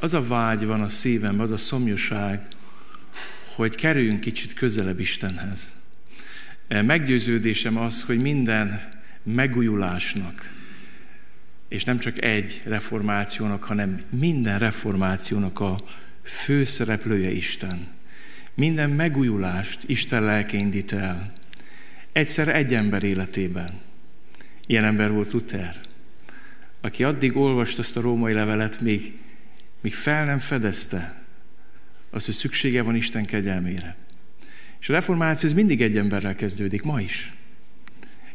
az a vágy van a szívemben, az a szomjúság, hogy kerüljünk kicsit közelebb Istenhez. Meggyőződésem az, hogy minden megújulásnak, és nem csak egy reformációnak, hanem minden reformációnak a főszereplője Isten. Minden megújulást Isten lelke indít el. Egyszer egy ember életében. Ilyen ember volt Luther, aki addig olvasta azt a római levelet, még, még fel nem fedezte azt, hogy szüksége van Isten kegyelmére. És a reformáció ez mindig egy emberrel kezdődik, ma is.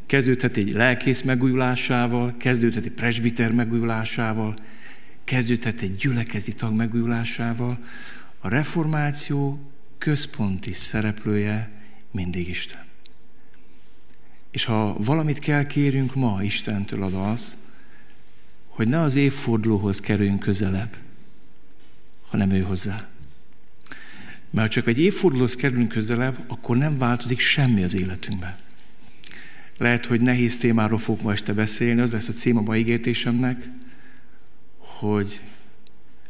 Kezdődhet egy lelkész megújulásával, kezdődhet egy presbiter megújulásával, kezdődhet egy gyülekezi tag megújulásával. A reformáció központi szereplője mindig Isten. És ha valamit kell kérünk ma Istentől az az, hogy ne az évfordulóhoz kerüljünk közelebb, hanem ő hozzá. Mert csak egy évfordulóhoz kerülünk közelebb, akkor nem változik semmi az életünkben. Lehet, hogy nehéz témáról fogok ma este beszélni, az lesz a cím a mai ígértésemnek, hogy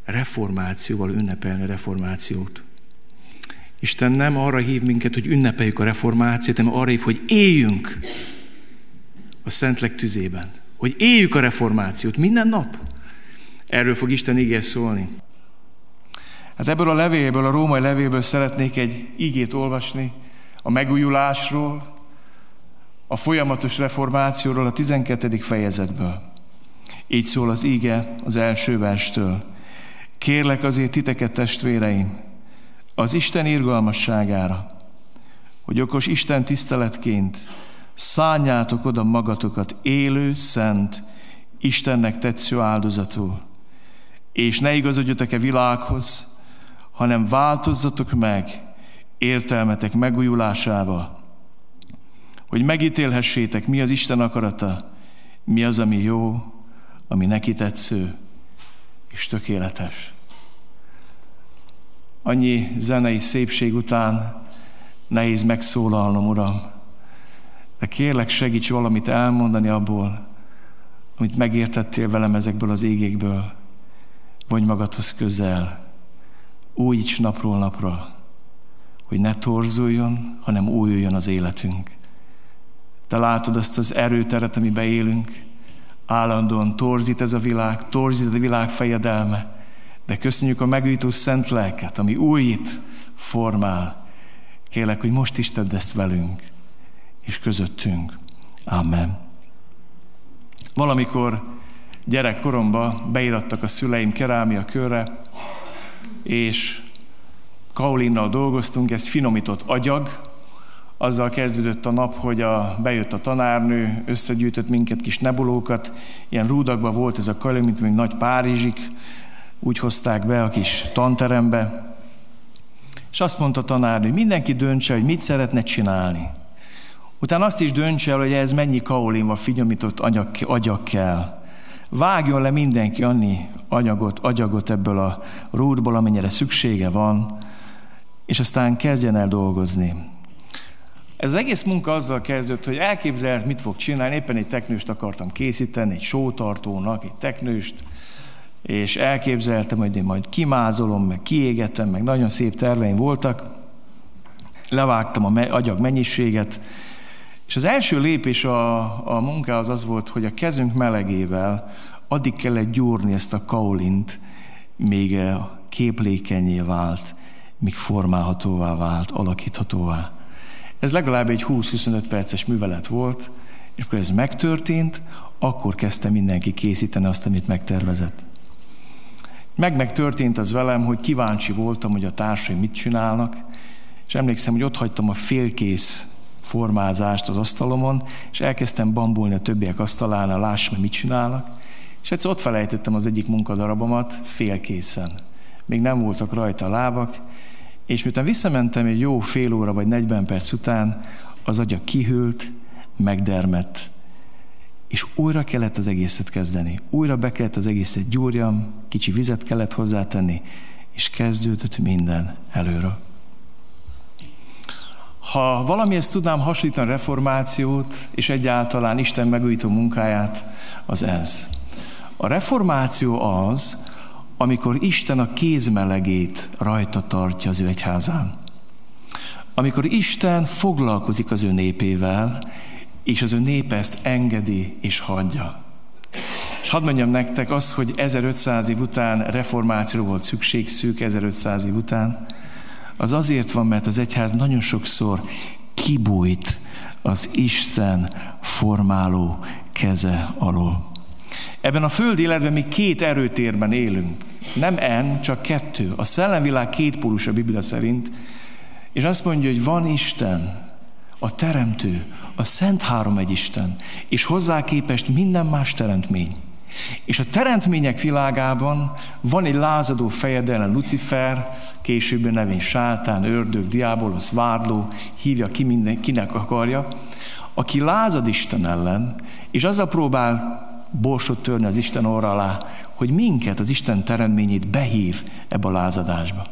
reformációval ünnepelni a reformációt. Isten nem arra hív minket, hogy ünnepeljük a reformációt, hanem arra hív, hogy éljünk a Szentlek tüzében. Hogy éljük a reformációt minden nap. Erről fog Isten ígé szólni. Hát ebből a levélből, a római levélből szeretnék egy igét olvasni a megújulásról, a folyamatos reformációról a 12. fejezetből. Így szól az íge az első verstől. Kérlek azért titeket, testvéreim, az Isten irgalmasságára, hogy okos Isten tiszteletként szálljátok oda magatokat élő, szent, Istennek tetsző áldozatul, és ne igazodjatok-e világhoz, hanem változzatok meg értelmetek megújulásával, hogy megítélhessétek, mi az Isten akarata, mi az, ami jó, ami neki tetsző és tökéletes. Annyi zenei szépség után nehéz megszólalnom, Uram, de kérlek segíts valamit elmondani abból, amit megértettél velem ezekből az égékből, vagy magadhoz közel, újíts napról napra, hogy ne torzuljon, hanem újuljon az életünk. Te látod azt az erőteret, amiben élünk, állandóan torzít ez a világ, torzít a világ fejedelme, de köszönjük a megújító szent lelket, ami újít, formál. Kélek, hogy most is tedd ezt velünk, és közöttünk. Amen. Valamikor gyerekkoromban beirattak a szüleim kerámia körre, és kaulinnal dolgoztunk, ez finomított agyag, azzal kezdődött a nap, hogy a, bejött a tanárnő, összegyűjtött minket kis nebulókat, ilyen rúdakban volt ez a kalim, mint még nagy Párizsik, úgy hozták be a kis tanterembe, és azt mondta a tanárnő, hogy mindenki döntse, hogy mit szeretne csinálni. Utána azt is döntse el, hogy ez mennyi kaolin van figyomított agyag, agyag kell. Vágjon le mindenki annyi anyagot, agyagot ebből a rúdból, amennyire szüksége van, és aztán kezdjen el dolgozni. Ez az egész munka azzal kezdődött, hogy elképzelt, mit fog csinálni. Éppen egy teknőst akartam készíteni, egy sótartónak, egy teknőst, és elképzeltem, hogy én majd kimázolom, meg kiégetem, meg nagyon szép terveim voltak. Levágtam a agyag mennyiséget, és az első lépés a, a munkához az volt, hogy a kezünk melegével addig kellett gyúrni ezt a kaolint, még képlékenyé vált, míg formálhatóvá vált, alakíthatóvá. Ez legalább egy 20-25 perces művelet volt, és akkor ez megtörtént, akkor kezdte mindenki készíteni azt, amit megtervezett. Meg megtörtént az velem, hogy kíváncsi voltam, hogy a társai mit csinálnak, és emlékszem, hogy ott hagytam a félkész formázást az asztalomon, és elkezdtem bambulni a többiek asztalánál, lássam, mit csinálnak, és egyszer ott felejtettem az egyik munkadarabomat félkészen. Még nem voltak rajta a lábak, és miután visszamentem egy jó fél óra vagy 40 perc után, az agya kihűlt, megdermett, és újra kellett az egészet kezdeni. Újra be kellett az egészet gyúrjam, kicsi vizet kellett hozzátenni, és kezdődött minden előről. Ha valami ezt tudnám hasonlítani a reformációt, és egyáltalán Isten megújító munkáját, az ez. A reformáció az, amikor Isten a kézmelegét rajta tartja az ő egyházán. Amikor Isten foglalkozik az ő népével, és az ő népe ezt engedi és hagyja. És hadd mondjam nektek azt, hogy 1500 év után reformáció volt szükség, szűk 1500 év után, az azért van, mert az egyház nagyon sokszor kibújt az Isten formáló keze alól. Ebben a földi életben mi két erőtérben élünk. Nem en, csak kettő. A szellemvilág két pólus a Biblia szerint, és azt mondja, hogy van Isten, a Teremtő, a Szent Három egy Isten, és hozzá képest minden más teremtmény. És a teremtmények világában van egy lázadó fejedelen Lucifer, később nevén sátán, ördög, diábolosz, vádló, hívja ki minden, kinek akarja, aki lázad Isten ellen, és azzal próbál borsot törni az Isten orra alá, hogy minket, az Isten teremtményét behív ebbe a lázadásba.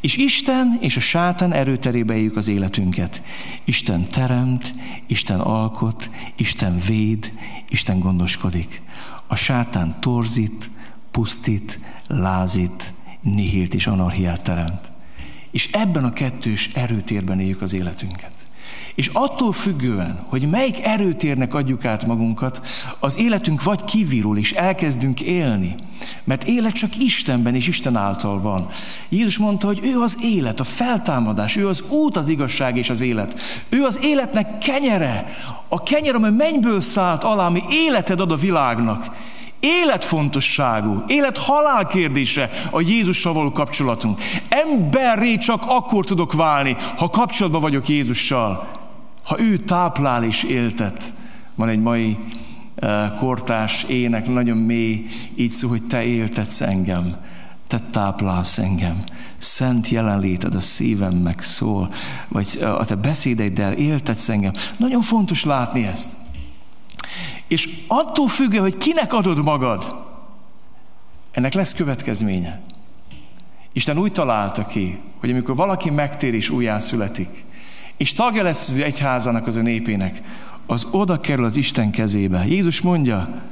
És Isten és a sátán erőterébe éljük az életünket. Isten teremt, Isten alkot, Isten véd, Isten gondoskodik. A sátán torzít, pusztít, lázít, nihilt és anarhiát teremt. És ebben a kettős erőtérben éljük az életünket. És attól függően, hogy melyik erőtérnek adjuk át magunkat, az életünk vagy kivirul, és elkezdünk élni. Mert élet csak Istenben és Isten által van. Jézus mondta, hogy ő az élet, a feltámadás, ő az út, az igazság és az élet. Ő az életnek kenyere, a kenyer, amely mennyből szállt alá, ami életed ad a világnak. Életfontosságú, élet-halál kérdése a Jézussal való kapcsolatunk. Emberré csak akkor tudok válni, ha kapcsolatban vagyok Jézussal. Ha ő táplál és éltet. Van egy mai uh, kortás ének, nagyon mély, így szó, hogy te éltetsz engem, te táplálsz engem. Szent jelenléted a szívem meg szól, vagy a te beszédeiddel éltetsz engem. Nagyon fontos látni ezt. És attól függő, hogy kinek adod magad, ennek lesz következménye. Isten úgy találta ki, hogy amikor valaki megtér és újjászületik, és tagja lesz az egyházának, az ő népének, az oda kerül az Isten kezébe. Jézus mondja,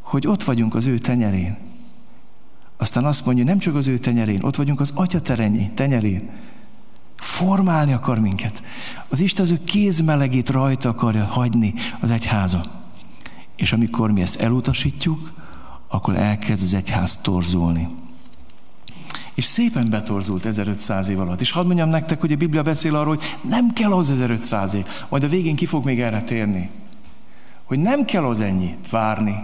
hogy ott vagyunk az ő tenyerén. Aztán azt mondja, nem csak az ő tenyerén, ott vagyunk az Atya tenyerén. Formálni akar minket. Az Isten az ő kézmelegét rajta akarja hagyni az egyháza. És amikor mi ezt elutasítjuk, akkor elkezd az egyház torzulni. És szépen betorzult 1500 év alatt. És hadd mondjam nektek, hogy a Biblia beszél arról, hogy nem kell az 1500 év. Majd a végén ki fog még erre térni. Hogy nem kell az ennyit várni.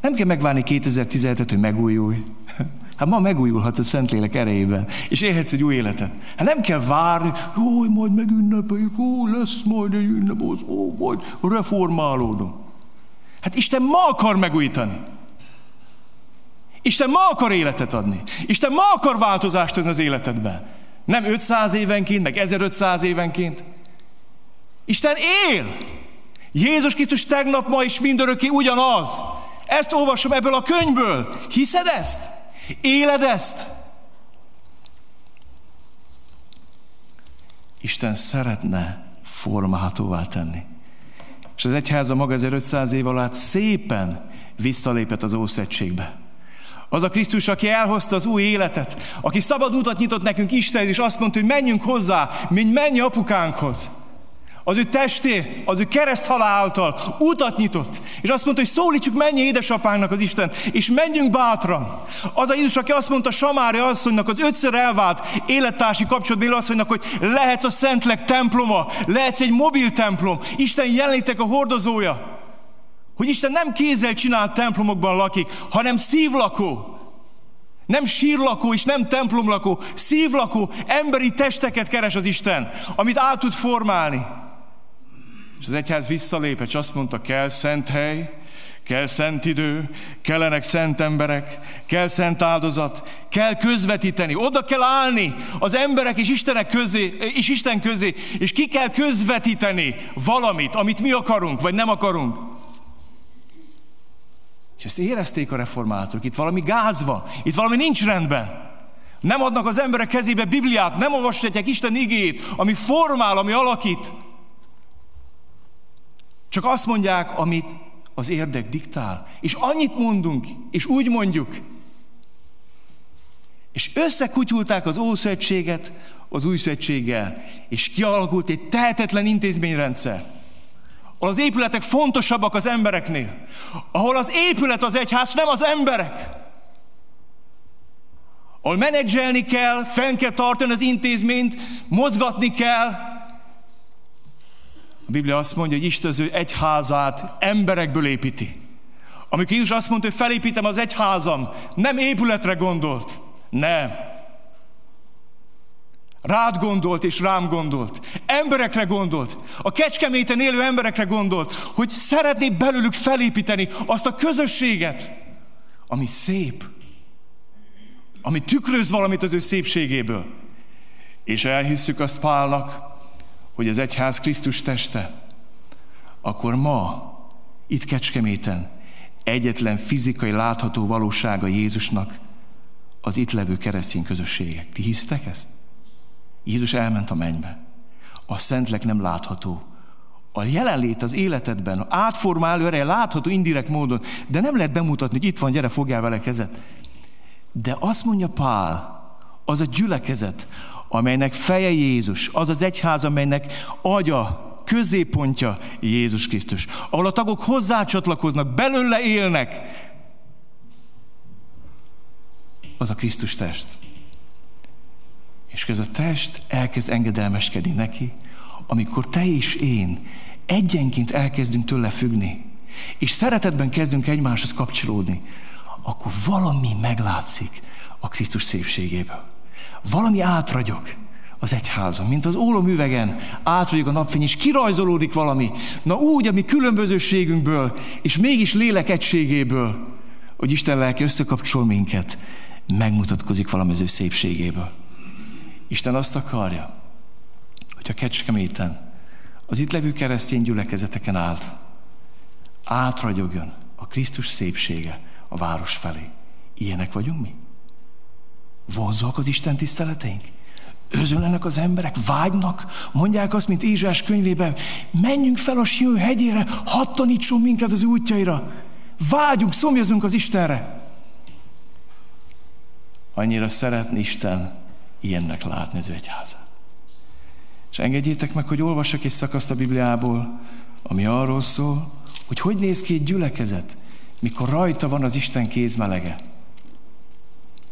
Nem kell megvárni 2017-et, hogy megújulj. Hát ma megújulhatsz a Szentlélek erejében, és élhetsz egy új életet. Hát nem kell várni, hogy majd megünnepeljük, ó, lesz majd egy ünnep, ó, majd reformálódunk. Hát Isten ma akar megújítani. Isten ma akar életet adni. Isten ma akar változást hozni az életedbe. Nem 500 évenként, meg 1500 évenként. Isten él. Jézus Krisztus tegnap, ma is mindörökké ugyanaz. Ezt olvasom ebből a könyvből. Hiszed ezt? Éled ezt? Isten szeretne formálhatóvá tenni. És az egyháza maga 1500 év alatt szépen visszalépett az Ószegységbe. Az a Krisztus, aki elhozta az új életet, aki szabad utat nyitott nekünk Isten, és azt mondta, hogy menjünk hozzá, mint mennyi apukánkhoz. Az ő testé, az ő kereszthalál által utat nyitott. És azt mondta, hogy szólítsuk mennyi édesapánknak az Isten, és menjünk bátran. Az a Jézus, aki azt mondta Samária asszonynak, az ötször elvált élettársi kapcsolatban asszonynak, hogy lehetsz a Szentlek temploma, lehetsz egy mobil templom, Isten jelenítek a hordozója. Hogy Isten nem kézzel csinált templomokban lakik, hanem szívlakó. Nem sírlakó és nem templomlakó, szívlakó, emberi testeket keres az Isten, amit át tud formálni. És az egyház visszalép, és azt mondta, kell szent hely, kell szent idő, kellenek szent emberek, kell szent áldozat, kell közvetíteni, oda kell állni az emberek és Istenek közé, és Isten közé, és ki kell közvetíteni valamit, amit mi akarunk, vagy nem akarunk. És ezt érezték a reformátorok, itt valami gáz van, itt valami nincs rendben. Nem adnak az emberek kezébe Bibliát, nem olvashatják Isten igét, ami formál, ami alakít. Csak azt mondják, amit az érdek diktál. És annyit mondunk, és úgy mondjuk, És összekutyulták az Ószövetséget az Új Szövetséggel, és kialakult egy tehetetlen intézményrendszer, ahol az épületek fontosabbak az embereknél, ahol az épület az egyház, nem az emberek ahol menedzselni kell, fenn kell tartani az intézményt, mozgatni kell. A Biblia azt mondja, hogy Isten az ő egyházát emberekből építi. Amikor Jézus azt mondta, hogy felépítem az egyházam, nem épületre gondolt. Nem. Rád gondolt és rám gondolt. Emberekre gondolt. A kecskeméten élő emberekre gondolt, hogy szeretné belőlük felépíteni azt a közösséget, ami szép, ami tükröz valamit az ő szépségéből. És elhisszük azt Pálnak, hogy az egyház Krisztus teste, akkor ma, itt Kecskeméten, egyetlen fizikai látható valósága Jézusnak az itt levő keresztény közösségek. Ti hisztek ezt? Jézus elment a mennybe. A szentlek nem látható. A jelenlét az életedben, átformáló ereje látható indirekt módon, de nem lehet bemutatni, hogy itt van, gyere, fogjál vele kezet. De azt mondja Pál, az a gyülekezet, amelynek feje Jézus, az az egyház, amelynek agya, középpontja Jézus Krisztus, ahol a tagok hozzácsatlakoznak, belőle élnek, az a Krisztus test. És ez a test elkezd engedelmeskedni neki, amikor te és én egyenként elkezdünk tőle függni, és szeretetben kezdünk egymáshoz kapcsolódni, akkor valami meglátszik a Krisztus szépségéből. Valami átragyog az egyházon, mint az ólomüvegen átragyog a napfény, és kirajzolódik valami. Na úgy, ami különbözőségünkből, és mégis lélek egységéből, hogy Isten lelke összekapcsol minket, megmutatkozik valami az ő szépségéből. Isten azt akarja, hogy a Kecskeméten, az itt levő keresztény gyülekezeteken állt, átragyogjon a Krisztus szépsége, a város felé. Ilyenek vagyunk mi? Vonzóak az Isten tiszteleteink? Özönlenek az emberek, vágynak, mondják azt, mint Ézsás könyvében, menjünk fel a Sion hegyére, hadd tanítson minket az útjaira. Vágyunk, szomjazunk az Istenre. Annyira szeretni Isten ilyennek látni az egyházat. És engedjétek meg, hogy olvassak egy szakaszt a Bibliából, ami arról szól, hogy hogy néz ki egy gyülekezet, mikor rajta van az Isten kézmelege,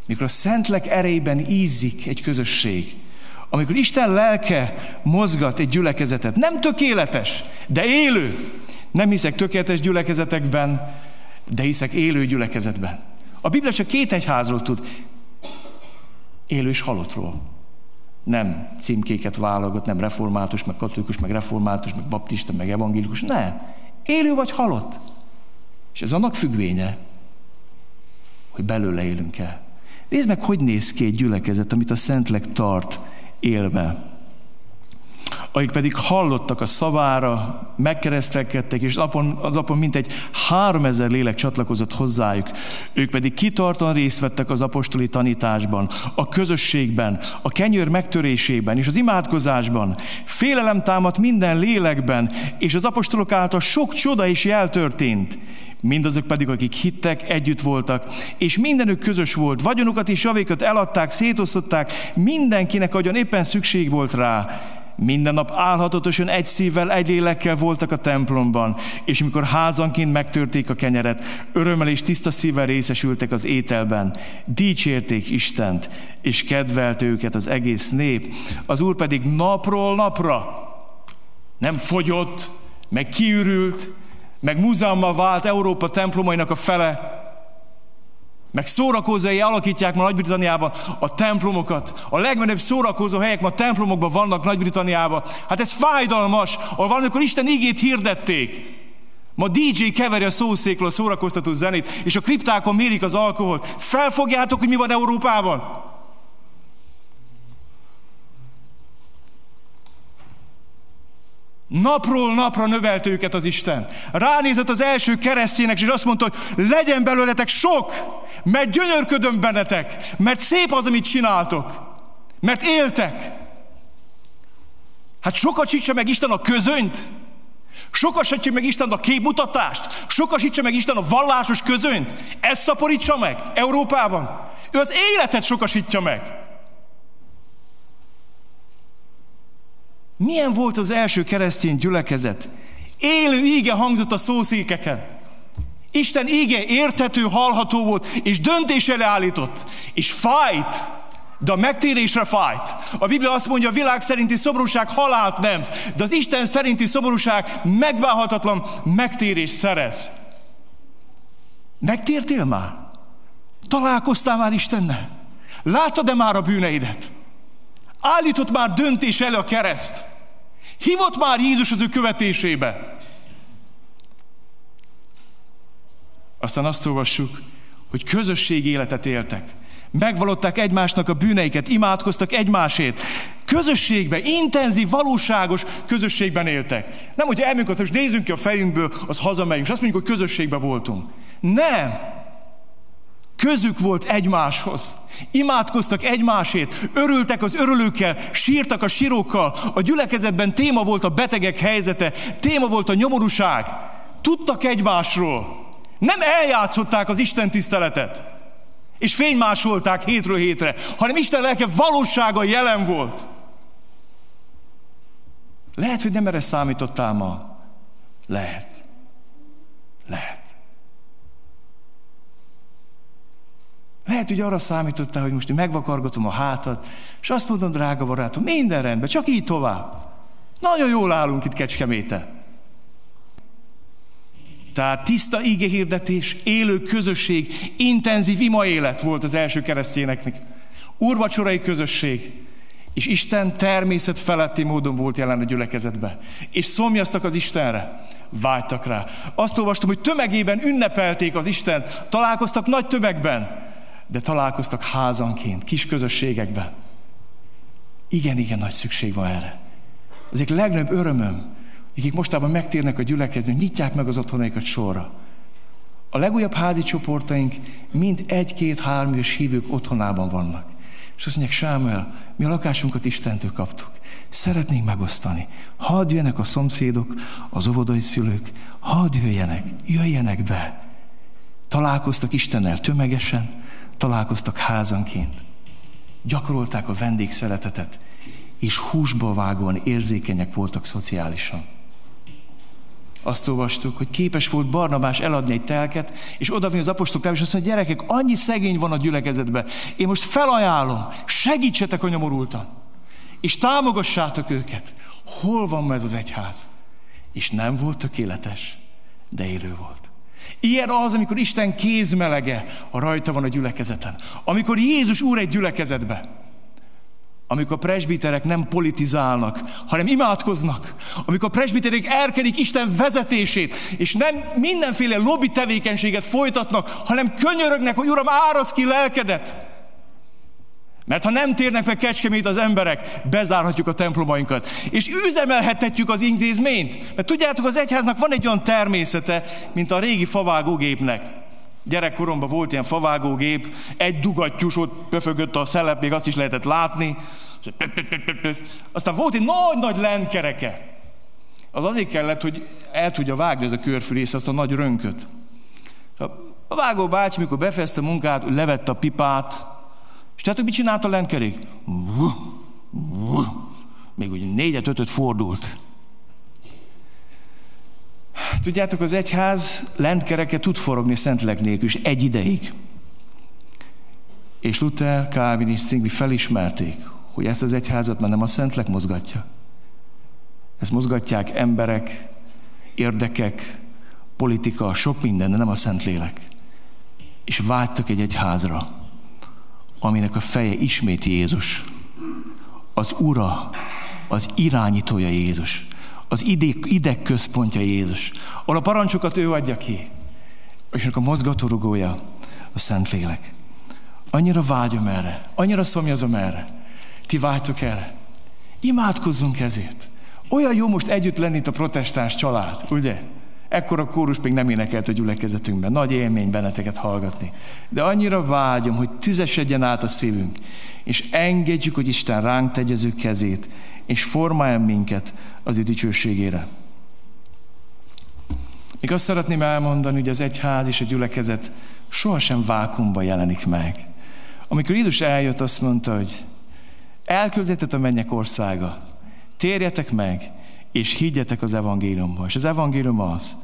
mikor a Szentlek erejében ízik egy közösség, amikor Isten lelke mozgat egy gyülekezetet, nem tökéletes, de élő. Nem hiszek tökéletes gyülekezetekben, de hiszek élő gyülekezetben. A Biblia csak két egyházról tud, élő és halottról. Nem címkéket válogat, nem református, meg katolikus, meg református, meg baptista, meg evangélikus. Nem. Élő vagy halott. És ez annak függvénye, hogy belőle élünk el. Nézd meg, hogy néz ki egy gyülekezet, amit a Szentleg tart élve. Akik pedig hallottak a szavára, megkeresztelkedtek, és az apon mintegy három ezer lélek csatlakozott hozzájuk. Ők pedig kitartan részt vettek az apostoli tanításban, a közösségben, a kenyőr megtörésében és az imádkozásban. Félelem támadt minden lélekben, és az apostolok által sok csoda is jeltörtént. Mindazok pedig, akik hittek, együtt voltak, és mindenük közös volt. Vagyonukat és javékat eladták, szétosztották, mindenkinek, agyon éppen szükség volt rá. Minden nap álhatatosan egy szívvel, egy lélekkel voltak a templomban, és mikor házanként megtörték a kenyeret, örömmel és tiszta szívvel részesültek az ételben. Dicsérték Istent, és kedvelt őket az egész nép. Az Úr pedig napról napra nem fogyott, meg kiürült, meg múzeummal vált Európa templomainak a fele, meg szórakozói alakítják ma Nagy-Britanniában a templomokat. A legmenőbb szórakozó helyek ma templomokban vannak Nagy-Britanniában. Hát ez fájdalmas, ahol valamikor Isten igét hirdették. Ma DJ keveri a szószékről a szórakoztató zenét, és a kriptákon mérik az alkoholt. Felfogjátok, hogy mi van Európában? Napról napra növelt őket az Isten. Ránézett az első keresztjének, és azt mondta, hogy legyen belőletek sok, mert gyönyörködöm bennetek, mert szép az, amit csináltok, mert éltek. Hát sokasítsa meg Isten a közönyt, sokasítsa meg Isten a képmutatást, sokasítsa meg Isten a vallásos közönyt. Ezt szaporítsa meg Európában. Ő az életet sokasítja meg. Milyen volt az első keresztény gyülekezet? Élő íge hangzott a szószékeken. Isten íge értető, hallható volt, és döntésre állított. És fájt, de a megtérésre fájt. A Biblia azt mondja, a világ szerinti szomorúság halált nem, de az Isten szerinti szomorúság megbánhatatlan megtérés szerez. Megtértél már? Találkoztál már Istennel? Láttad-e már a bűneidet? Állított már döntés elő a kereszt? Hívott már Jézus az ő követésébe? Aztán azt olvassuk, hogy közösség életet éltek. Megvalották egymásnak a bűneiket, imádkoztak egymásért. Közösségben, intenzív, valóságos közösségben éltek. Nem, hogy elmegyünk, most nézzünk ki a fejünkből, az hazamegyünk, és azt mondjuk, hogy közösségben voltunk. Nem! Közük volt egymáshoz. Imádkoztak egymásért, örültek az örülőkkel, sírtak a sírókkal. A gyülekezetben téma volt a betegek helyzete, téma volt a nyomorúság. Tudtak egymásról. Nem eljátszották az Isten tiszteletet, és fénymásolták hétről hétre, hanem Isten lelke valósága jelen volt. Lehet, hogy nem erre számítottál ma. Lehet. Lehet. Lehet, hogy arra számítottál, hogy most megvakargatom a hátat, és azt mondom, drága barátom, minden rendben, csak így tovább. Nagyon jól állunk itt Kecskeméten. Tehát tiszta igehirdetés, élő közösség, intenzív ima élet volt az első keresztényeknek. Úrvacsorai közösség. És Isten természet feletti módon volt jelen a gyülekezetbe. És szomjaztak az Istenre. Vágytak rá. Azt olvastam, hogy tömegében ünnepelték az Isten. Találkoztak nagy tömegben, de találkoztak házanként, kis közösségekben. Igen, igen, nagy szükség van erre. Az egyik legnagyobb örömöm, akik mostában megtérnek a gyülekezni, nyitják meg az otthonaikat sorra. A legújabb házi csoportaink mind egy-két-három éves hívők otthonában vannak. És azt mondják, Sámuel, mi a lakásunkat Istentől kaptuk. Szeretnénk megosztani. Hadd jöjjenek a szomszédok, az óvodai szülők, hadd jöjjenek, jöjjenek be. Találkoztak Istennel tömegesen, találkoztak házanként. Gyakorolták a vendégszeretetet, és húsba vágóan érzékenyek voltak szociálisan azt olvastuk, hogy képes volt Barnabás eladni egy telket, és odavinni az apostolokra, és azt mondja, gyerekek, annyi szegény van a gyülekezetben, én most felajánlom, segítsetek a nyomorultan, és támogassátok őket. Hol van ma ez az egyház? És nem volt tökéletes, de élő volt. Ilyen az, amikor Isten kézmelege a rajta van a gyülekezeten. Amikor Jézus úr egy gyülekezetbe amikor a presbiterek nem politizálnak, hanem imádkoznak, amikor a presbiterek elkerik Isten vezetését, és nem mindenféle lobby tevékenységet folytatnak, hanem könyörögnek, hogy Uram, árasz ki lelkedet. Mert ha nem térnek meg kecskemét az emberek, bezárhatjuk a templomainkat. És üzemelhetjük az intézményt. Mert tudjátok, az egyháznak van egy olyan természete, mint a régi favágógépnek. Gyerekkoromban volt ilyen favágógép, egy dugattyús, ott pöfögött a szelep, még azt is lehetett látni. Aztán volt egy nagy-nagy lentkereke. Az azért kellett, hogy el tudja vágni ez a körfülész, azt a nagy rönköt. A vágó bácsi, mikor befejezte a munkát, levette a pipát, és tehát mit csinált a lentkerék? Még úgy négyet, ötöt fordult. Tudjátok, az egyház lentkereke tud forogni Szentlek nélkül, és egy ideig. És Luther, Calvin és Zwingli felismerték, hogy ezt az egyházat már nem a Szentlek mozgatja. Ezt mozgatják emberek, érdekek, politika, sok minden, de nem a Szentlélek. És vágytak egy egyházra, aminek a feje ismét Jézus. Az ura, az irányítója Jézus az ideg, ideg központja Jézus, ahol a parancsokat ő adja ki, és a mozgatórugója a Szentlélek. Annyira vágyom erre, annyira szomjazom erre. Ti vágytok erre. Imádkozzunk ezért. Olyan jó most együtt lenni itt a protestáns család, ugye? Ekkor a kórus még nem énekelt a gyülekezetünkben. Nagy élmény benneteket hallgatni. De annyira vágyom, hogy tüzesedjen át a szívünk, és engedjük, hogy Isten ránk tegye az ő kezét, és formáljon minket az ő dicsőségére. Még azt szeretném elmondani, hogy az egyház és a gyülekezet sohasem vákumban jelenik meg. Amikor Jézus eljött, azt mondta, hogy elküldetet a mennyek országa, térjetek meg, és higgyetek az evangéliumba. És az evangélium az,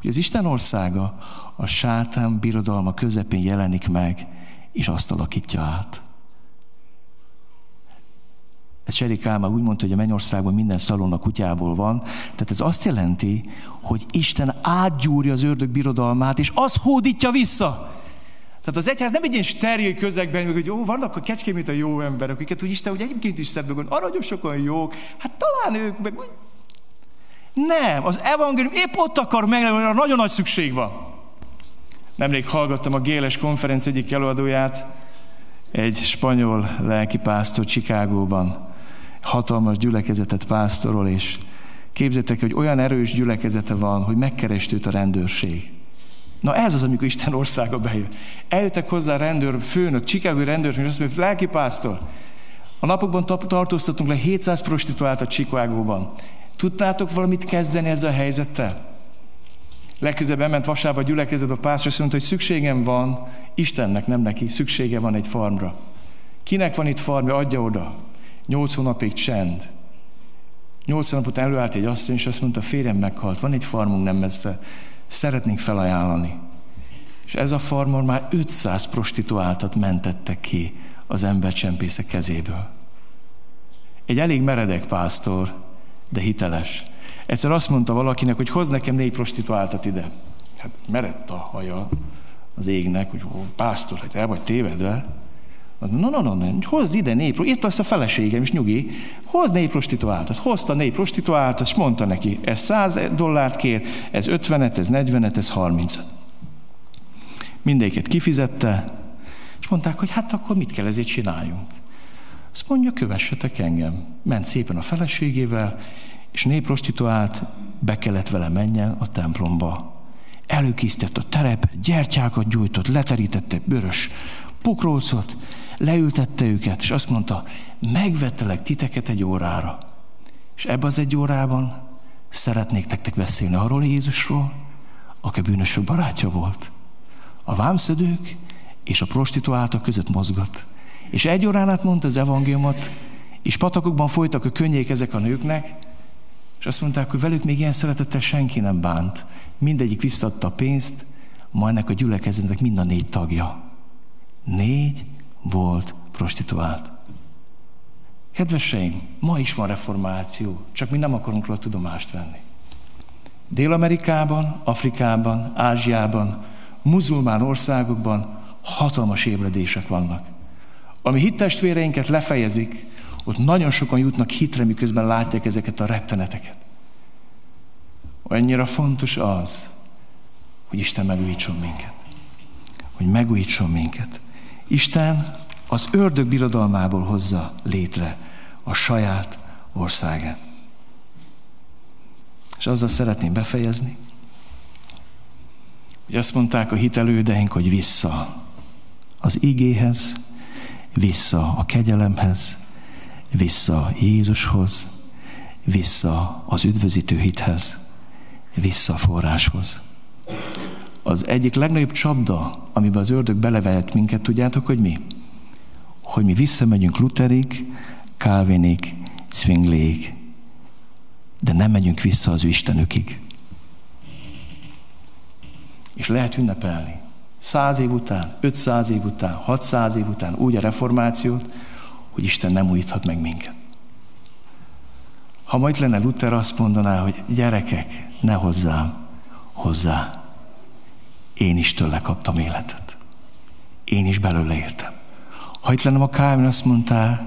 hogy az Isten országa a sátán birodalma közepén jelenik meg, és azt alakítja át. Ez Seri Kálmán úgy mondta, hogy a mennyországban minden szalon a kutyából van. Tehát ez azt jelenti, hogy Isten átgyúrja az ördög birodalmát, és az hódítja vissza. Tehát az egyház nem egy ilyen steril közegben, hogy jó, vannak a kecském, a jó emberek, akiket úgy Isten, hogy egyébként is szebbek, aranyosok, olyan jók, hát talán ők meg úgy... Nem, az evangélium épp ott akar meglenni, hogy nagyon nagy szükség van. Nemrég hallgattam a Géles konferenc egyik előadóját, egy spanyol lelkipásztor Csikágóban hatalmas gyülekezetet pásztorol, és képzeljétek, hogy olyan erős gyülekezete van, hogy megkerest őt a rendőrség. Na ez az, amikor Isten országa bejön. Eljöttek hozzá a rendőr, főnök, Csikágói rendőr, és azt mondja, lelkipásztor, a napokban tartóztatunk le 700 prostituált a Csikágóban. Tudtátok valamit kezdeni ezzel a helyzettel? Legközelebb elment vasába a gyülekezet a pásztor, és mondta, hogy szükségem van Istennek, nem neki, szüksége van egy farmra. Kinek van itt farmja, adja oda. Nyolc hónapig csend. Nyolc hónap után előállt egy asszony, és azt mondta, férjem meghalt, van egy farmunk nem messze, szeretnénk felajánlani. És ez a farmon már 500 prostituáltat mentettek ki az embercsempészek kezéből. Egy elég meredek pásztor, de hiteles. Egyszer azt mondta valakinek, hogy hoz nekem négy prostituáltat ide. Hát merett a haja az égnek, hogy ó, pásztor, hát el vagy tévedve. No, no, no, no, hozd ide négy, itt lesz a feleségem, és nyugi, hozd négy prostituáltat. Hozta négy prostituáltat, és mondta neki, ez 100 dollárt kér, ez 50-et, ez 40-et, ez 30-et. Mindéket kifizette, és mondták, hogy hát akkor mit kell ezért csináljunk. Azt mondja, kövessetek engem. Ment szépen a feleségével, és négy prostituált, be kellett vele menjen a templomba. Előkészített a terep, gyertyákat gyújtott, leterítette bőrös pokrócot, leültette őket, és azt mondta, megvettelek titeket egy órára. És ebbe az egy órában szeretnék tektek beszélni arról Jézusról, aki bűnösök barátja volt. A vámszedők és a prostituáltak között mozgott. És egy órán át mondta az evangéliumot, és patakokban folytak a könnyék ezek a nőknek, és azt mondták, hogy velük még ilyen szeretettel senki nem bánt. Mindegyik visszadta a pénzt, ma ennek a gyülekezetnek mind a négy tagja. Négy volt prostituált. Kedveseim, ma is van reformáció, csak mi nem akarunk róla tudomást venni. Dél-Amerikában, Afrikában, Ázsiában, muzulmán országokban hatalmas ébredések vannak. Ami hittestvéreinket lefejezik, ott nagyon sokan jutnak hitre, miközben látják ezeket a retteneteket. Annyira fontos az, hogy Isten megújítson minket. Hogy megújítson minket. Isten az ördög birodalmából hozza létre a saját országát. És azzal szeretném befejezni, hogy azt mondták a hitelődeink, hogy vissza az igéhez, vissza a kegyelemhez, vissza Jézushoz, vissza az üdvözítő hithez, vissza a forráshoz. Az egyik legnagyobb csapda, amiben az ördög belevehet minket, tudjátok, hogy mi? Hogy mi visszamegyünk Lutherig, Calvinig, Zwingléig, de nem megyünk vissza az Istenükig. És lehet ünnepelni. Száz év után, 500 év után, 600 év után úgy a reformációt, hogy Isten nem újíthat meg minket. Ha majd lenne Luther azt mondaná, hogy gyerekek, ne hozzám, hozzá. Én is tőle kaptam életet. Én is belőle értem. Ha itt lenne a Calvin azt mondta,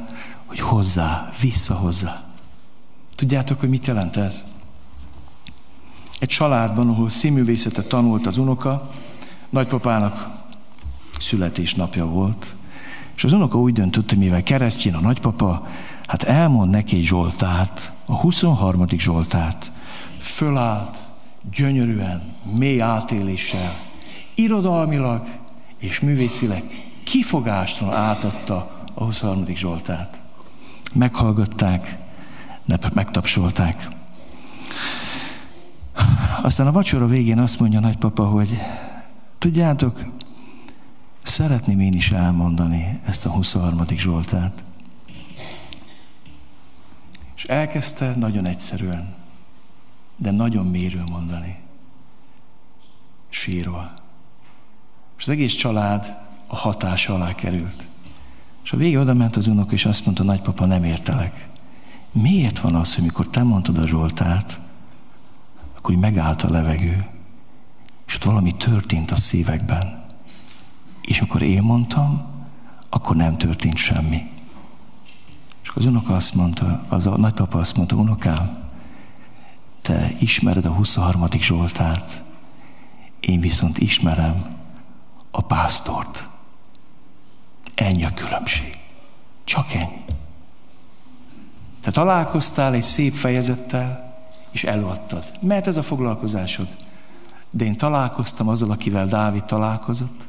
hogy hozzá, vissza hozzá. Tudjátok, hogy mit jelent ez? Egy családban, ahol színművészetet tanult az unoka, nagypapának születésnapja volt, és az unoka úgy döntött, hogy mivel keresztjén a nagypapa, hát elmond neki egy Zsoltárt, a 23. Zsoltárt. Fölállt, gyönyörűen, mély átéléssel, irodalmilag és művészileg kifogástól átadta a 23. Zsoltárt. Meghallgatták, megtapsolták. Aztán a vacsora végén azt mondja a nagypapa, hogy tudjátok, Szeretném én is elmondani ezt a 23. Zsoltát. És elkezdte nagyon egyszerűen, de nagyon mérő mondani. Sírva. És az egész család a hatása alá került. És a végén oda ment az unok, és azt mondta, nagypapa, nem értelek. Miért van az, hogy mikor te mondtad a Zsoltárt, akkor megállt a levegő, és ott valami történt a szívekben. És amikor én mondtam, akkor nem történt semmi. És az unoka azt mondta, az a nagypapa azt mondta, unokám, te ismered a 23. Zsoltárt, én viszont ismerem a pásztort. Ennyi a különbség. Csak ennyi. Te találkoztál egy szép fejezettel, és előadtad. Mert ez a foglalkozásod. De én találkoztam azzal, akivel Dávid találkozott,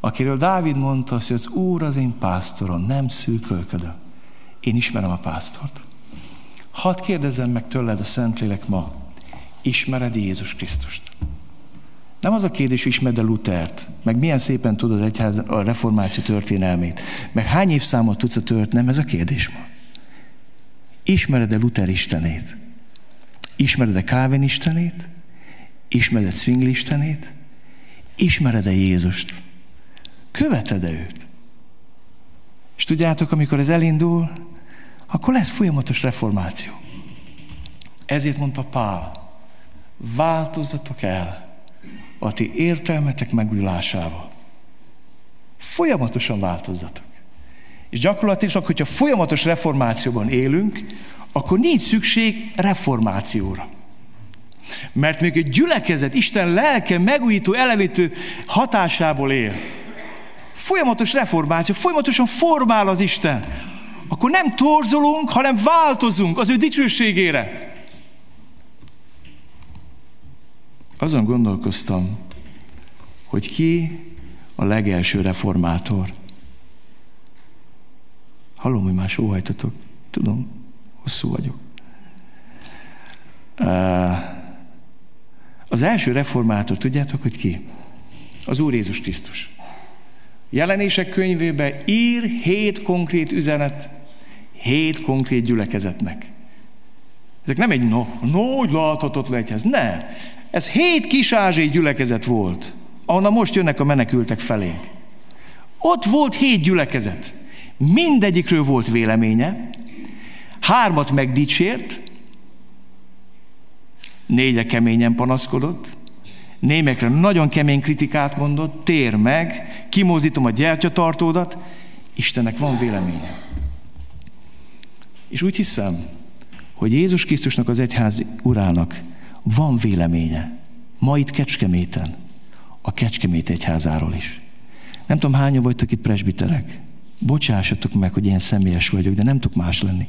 akiről Dávid mondta, hogy az Úr az én pásztorom, nem szűkölködöm. Én ismerem a pásztort. Hadd kérdezzem meg tőled a Szentlélek ma, ismered Jézus Krisztust? Nem az a kérdés, hogy ismered-e Lutert, meg milyen szépen tudod egyház, a reformáció történelmét, meg hány évszámot tudsz a tört, nem ez a kérdés ma. Ismered-e Luther istenét? Ismered-e Calvin istenét? Ismered-e Zwingli istenét? Ismered-e Jézust? Követed-e őt? És tudjátok, amikor ez elindul, akkor lesz folyamatos reformáció. Ezért mondta Pál, változzatok el a ti értelmetek megújulásával. Folyamatosan változzatok. És gyakorlatilag, hogyha folyamatos reformációban élünk, akkor nincs szükség reformációra. Mert még egy gyülekezet Isten lelke megújító, elevítő hatásából él. Folyamatos reformáció, folyamatosan formál az Isten. Akkor nem torzolunk, hanem változunk az ő dicsőségére. Azon gondolkoztam, hogy ki a legelső reformátor. Hallom, hogy már sóhajtatok. Tudom, hosszú vagyok. Az első reformátor, tudjátok, hogy ki? Az Úr Jézus Krisztus. Jelenések könyvébe ír hét konkrét üzenet, hét konkrét gyülekezetnek. Ezek nem egy no, nagy láthatott legyhez, ne. Ez hét kis ázsiai gyülekezet volt, ahonnan most jönnek a menekültek felénk. Ott volt hét gyülekezet. Mindegyikről volt véleménye, hármat megdicsért, négyre keményen panaszkodott, némekre nagyon kemény kritikát mondott, tér meg, kimózítom a gyertyatartódat, Istennek van véleménye. És úgy hiszem, hogy Jézus Krisztusnak az egyház urának van véleménye. Ma itt Kecskeméten, a Kecskemét egyházáról is. Nem tudom, hányan vagytok itt presbiterek. Bocsássatok meg, hogy ilyen személyes vagyok, de nem tudok más lenni.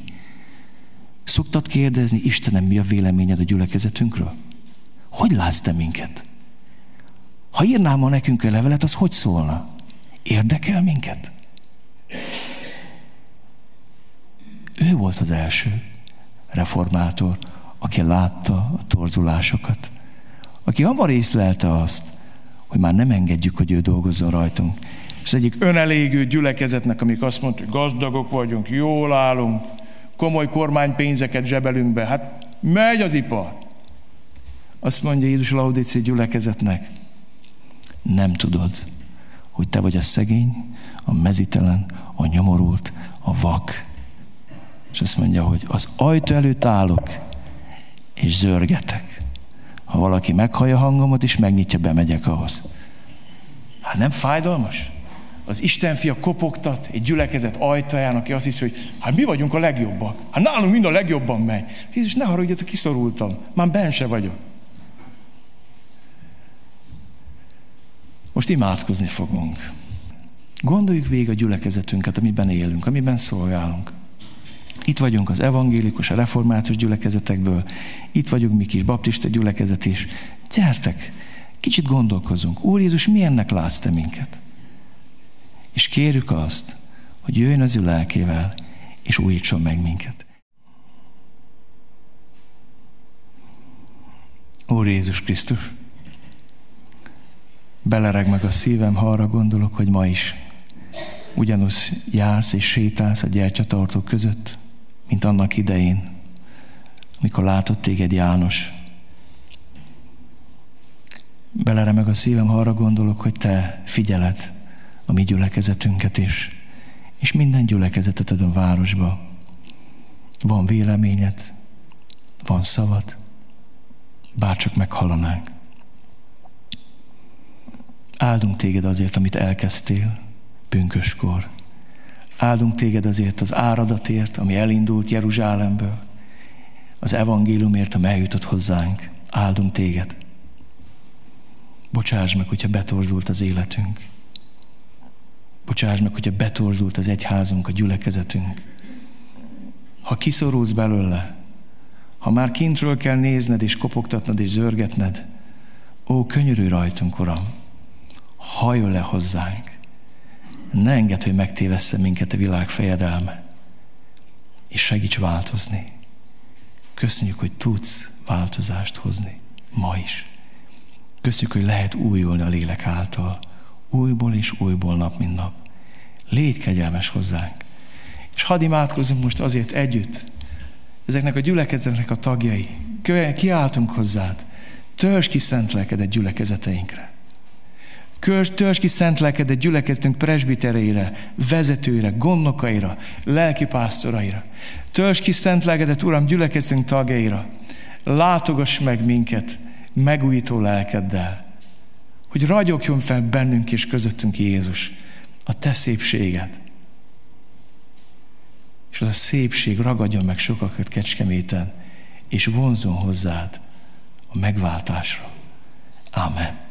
Szoktad kérdezni, Istenem, mi a véleményed a gyülekezetünkről? Hogy látsz te minket? Ha írnál ma nekünk a levelet, az hogy szólna? Érdekel minket? Ő volt az első reformátor, aki látta a torzulásokat, aki abban észlelte azt, hogy már nem engedjük, hogy ő dolgozzon rajtunk. És az egyik önelégő gyülekezetnek, amik azt mondta, hogy gazdagok vagyunk, jól állunk, komoly kormánypénzeket zsebelünk be, hát megy az ipar. Azt mondja Jézus Laudíci gyülekezetnek, nem tudod, hogy te vagy a szegény, a mezitelen, a nyomorult, a vak. És azt mondja, hogy az ajtó előtt állok, és zörgetek. Ha valaki meghallja hangomat, és megnyitja, bemegyek ahhoz. Hát nem fájdalmas? Az Isten fia kopogtat egy gyülekezet ajtaján, aki azt hiszi, hogy hát mi vagyunk a legjobbak. Hát nálunk mind a legjobban megy. Jézus, ne haragudjatok, kiszorultam. Már ben se vagyok. Most imádkozni fogunk. Gondoljuk végig a gyülekezetünket, amiben élünk, amiben szolgálunk. Itt vagyunk az evangélikus, a református gyülekezetekből, itt vagyunk mi kis baptista gyülekezet is. Gyertek, kicsit gondolkozunk. Úr Jézus, milyennek látsz te minket? És kérjük azt, hogy jöjjön az ő lelkével, és újítson meg minket. Úr Jézus Krisztus, Belereg meg a szívem, ha arra gondolok, hogy ma is ugyanúgy jársz és sétálsz a gyertyatartók között, mint annak idején, mikor látott téged János. Beleremeg a szívem, ha arra gondolok, hogy te figyeled a mi gyülekezetünket is, és minden gyülekezetet a városba. Van véleményed, van szavad, bárcsak meghallanánk. Áldunk téged azért, amit elkezdtél pünköskor. Áldunk téged azért az áradatért, ami elindult Jeruzsálemből, az evangéliumért, ami eljutott hozzánk. Áldunk téged. Bocsáss meg, hogyha betorzult az életünk. Bocsáss meg, hogyha betorzult az egyházunk, a gyülekezetünk. Ha kiszorulsz belőle, ha már kintről kell nézned és kopogtatnod és zörgetned, ó, könyörű rajtunk, Uram, hajol le hozzánk. Ne engedd, hogy megtévessze minket a világ fejedelme, és segíts változni. Köszönjük, hogy tudsz változást hozni ma is. Köszönjük, hogy lehet újulni a lélek által. Újból és újból nap, mint nap. Légy kegyelmes hozzánk. És hadd imádkozzunk most azért együtt, ezeknek a gyülekezetnek a tagjai. Kiáltunk hozzád. Törzs ki szent lelkedet gyülekezeteinkre. Törzs ki szent lelkedet gyülekezetünk presbitereire, vezetőire, gondnokaira, lelkipásztoraira. Törzs ki szent lelkedet, Uram, gyülekezetünk tagjaira. Látogass meg minket megújító lelkeddel, hogy ragyogjon fel bennünk és közöttünk Jézus, a te szépséged. És az a szépség ragadjon meg sokakat kecskeméten, és vonzon hozzád a megváltásra. Amen.